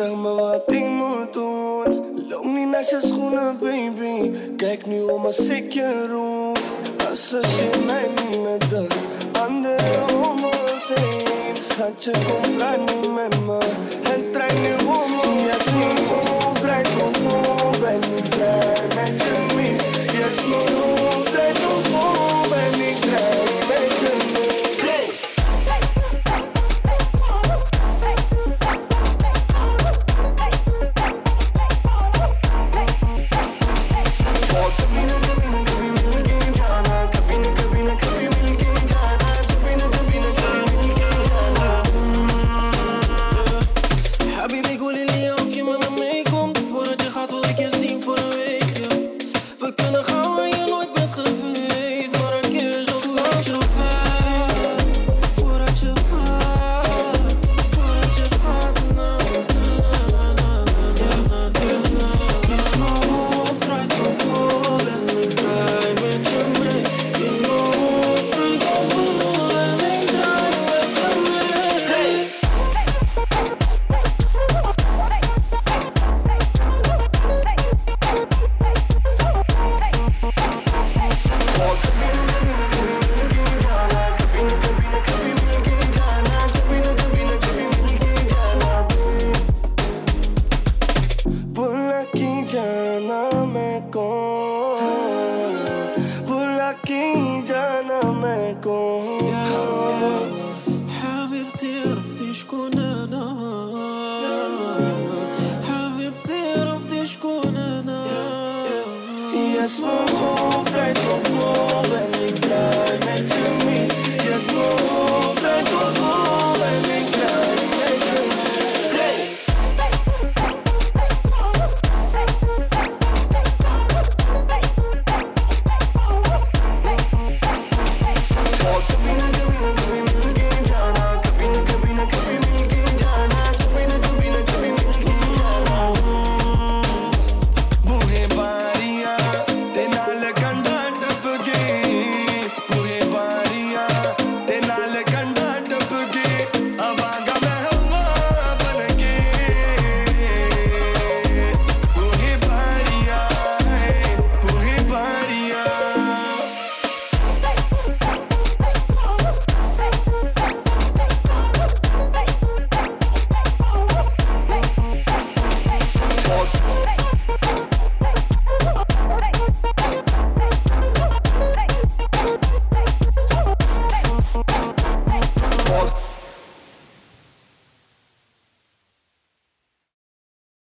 zeg me wat ik moet doen. Loop niet naast je schoenen, baby. Kijk nu om als ik je roep. Associeer mij niet met de andere homo's heen. Schatje, kom, praat niet met me. Het trek nu om ons heen. small.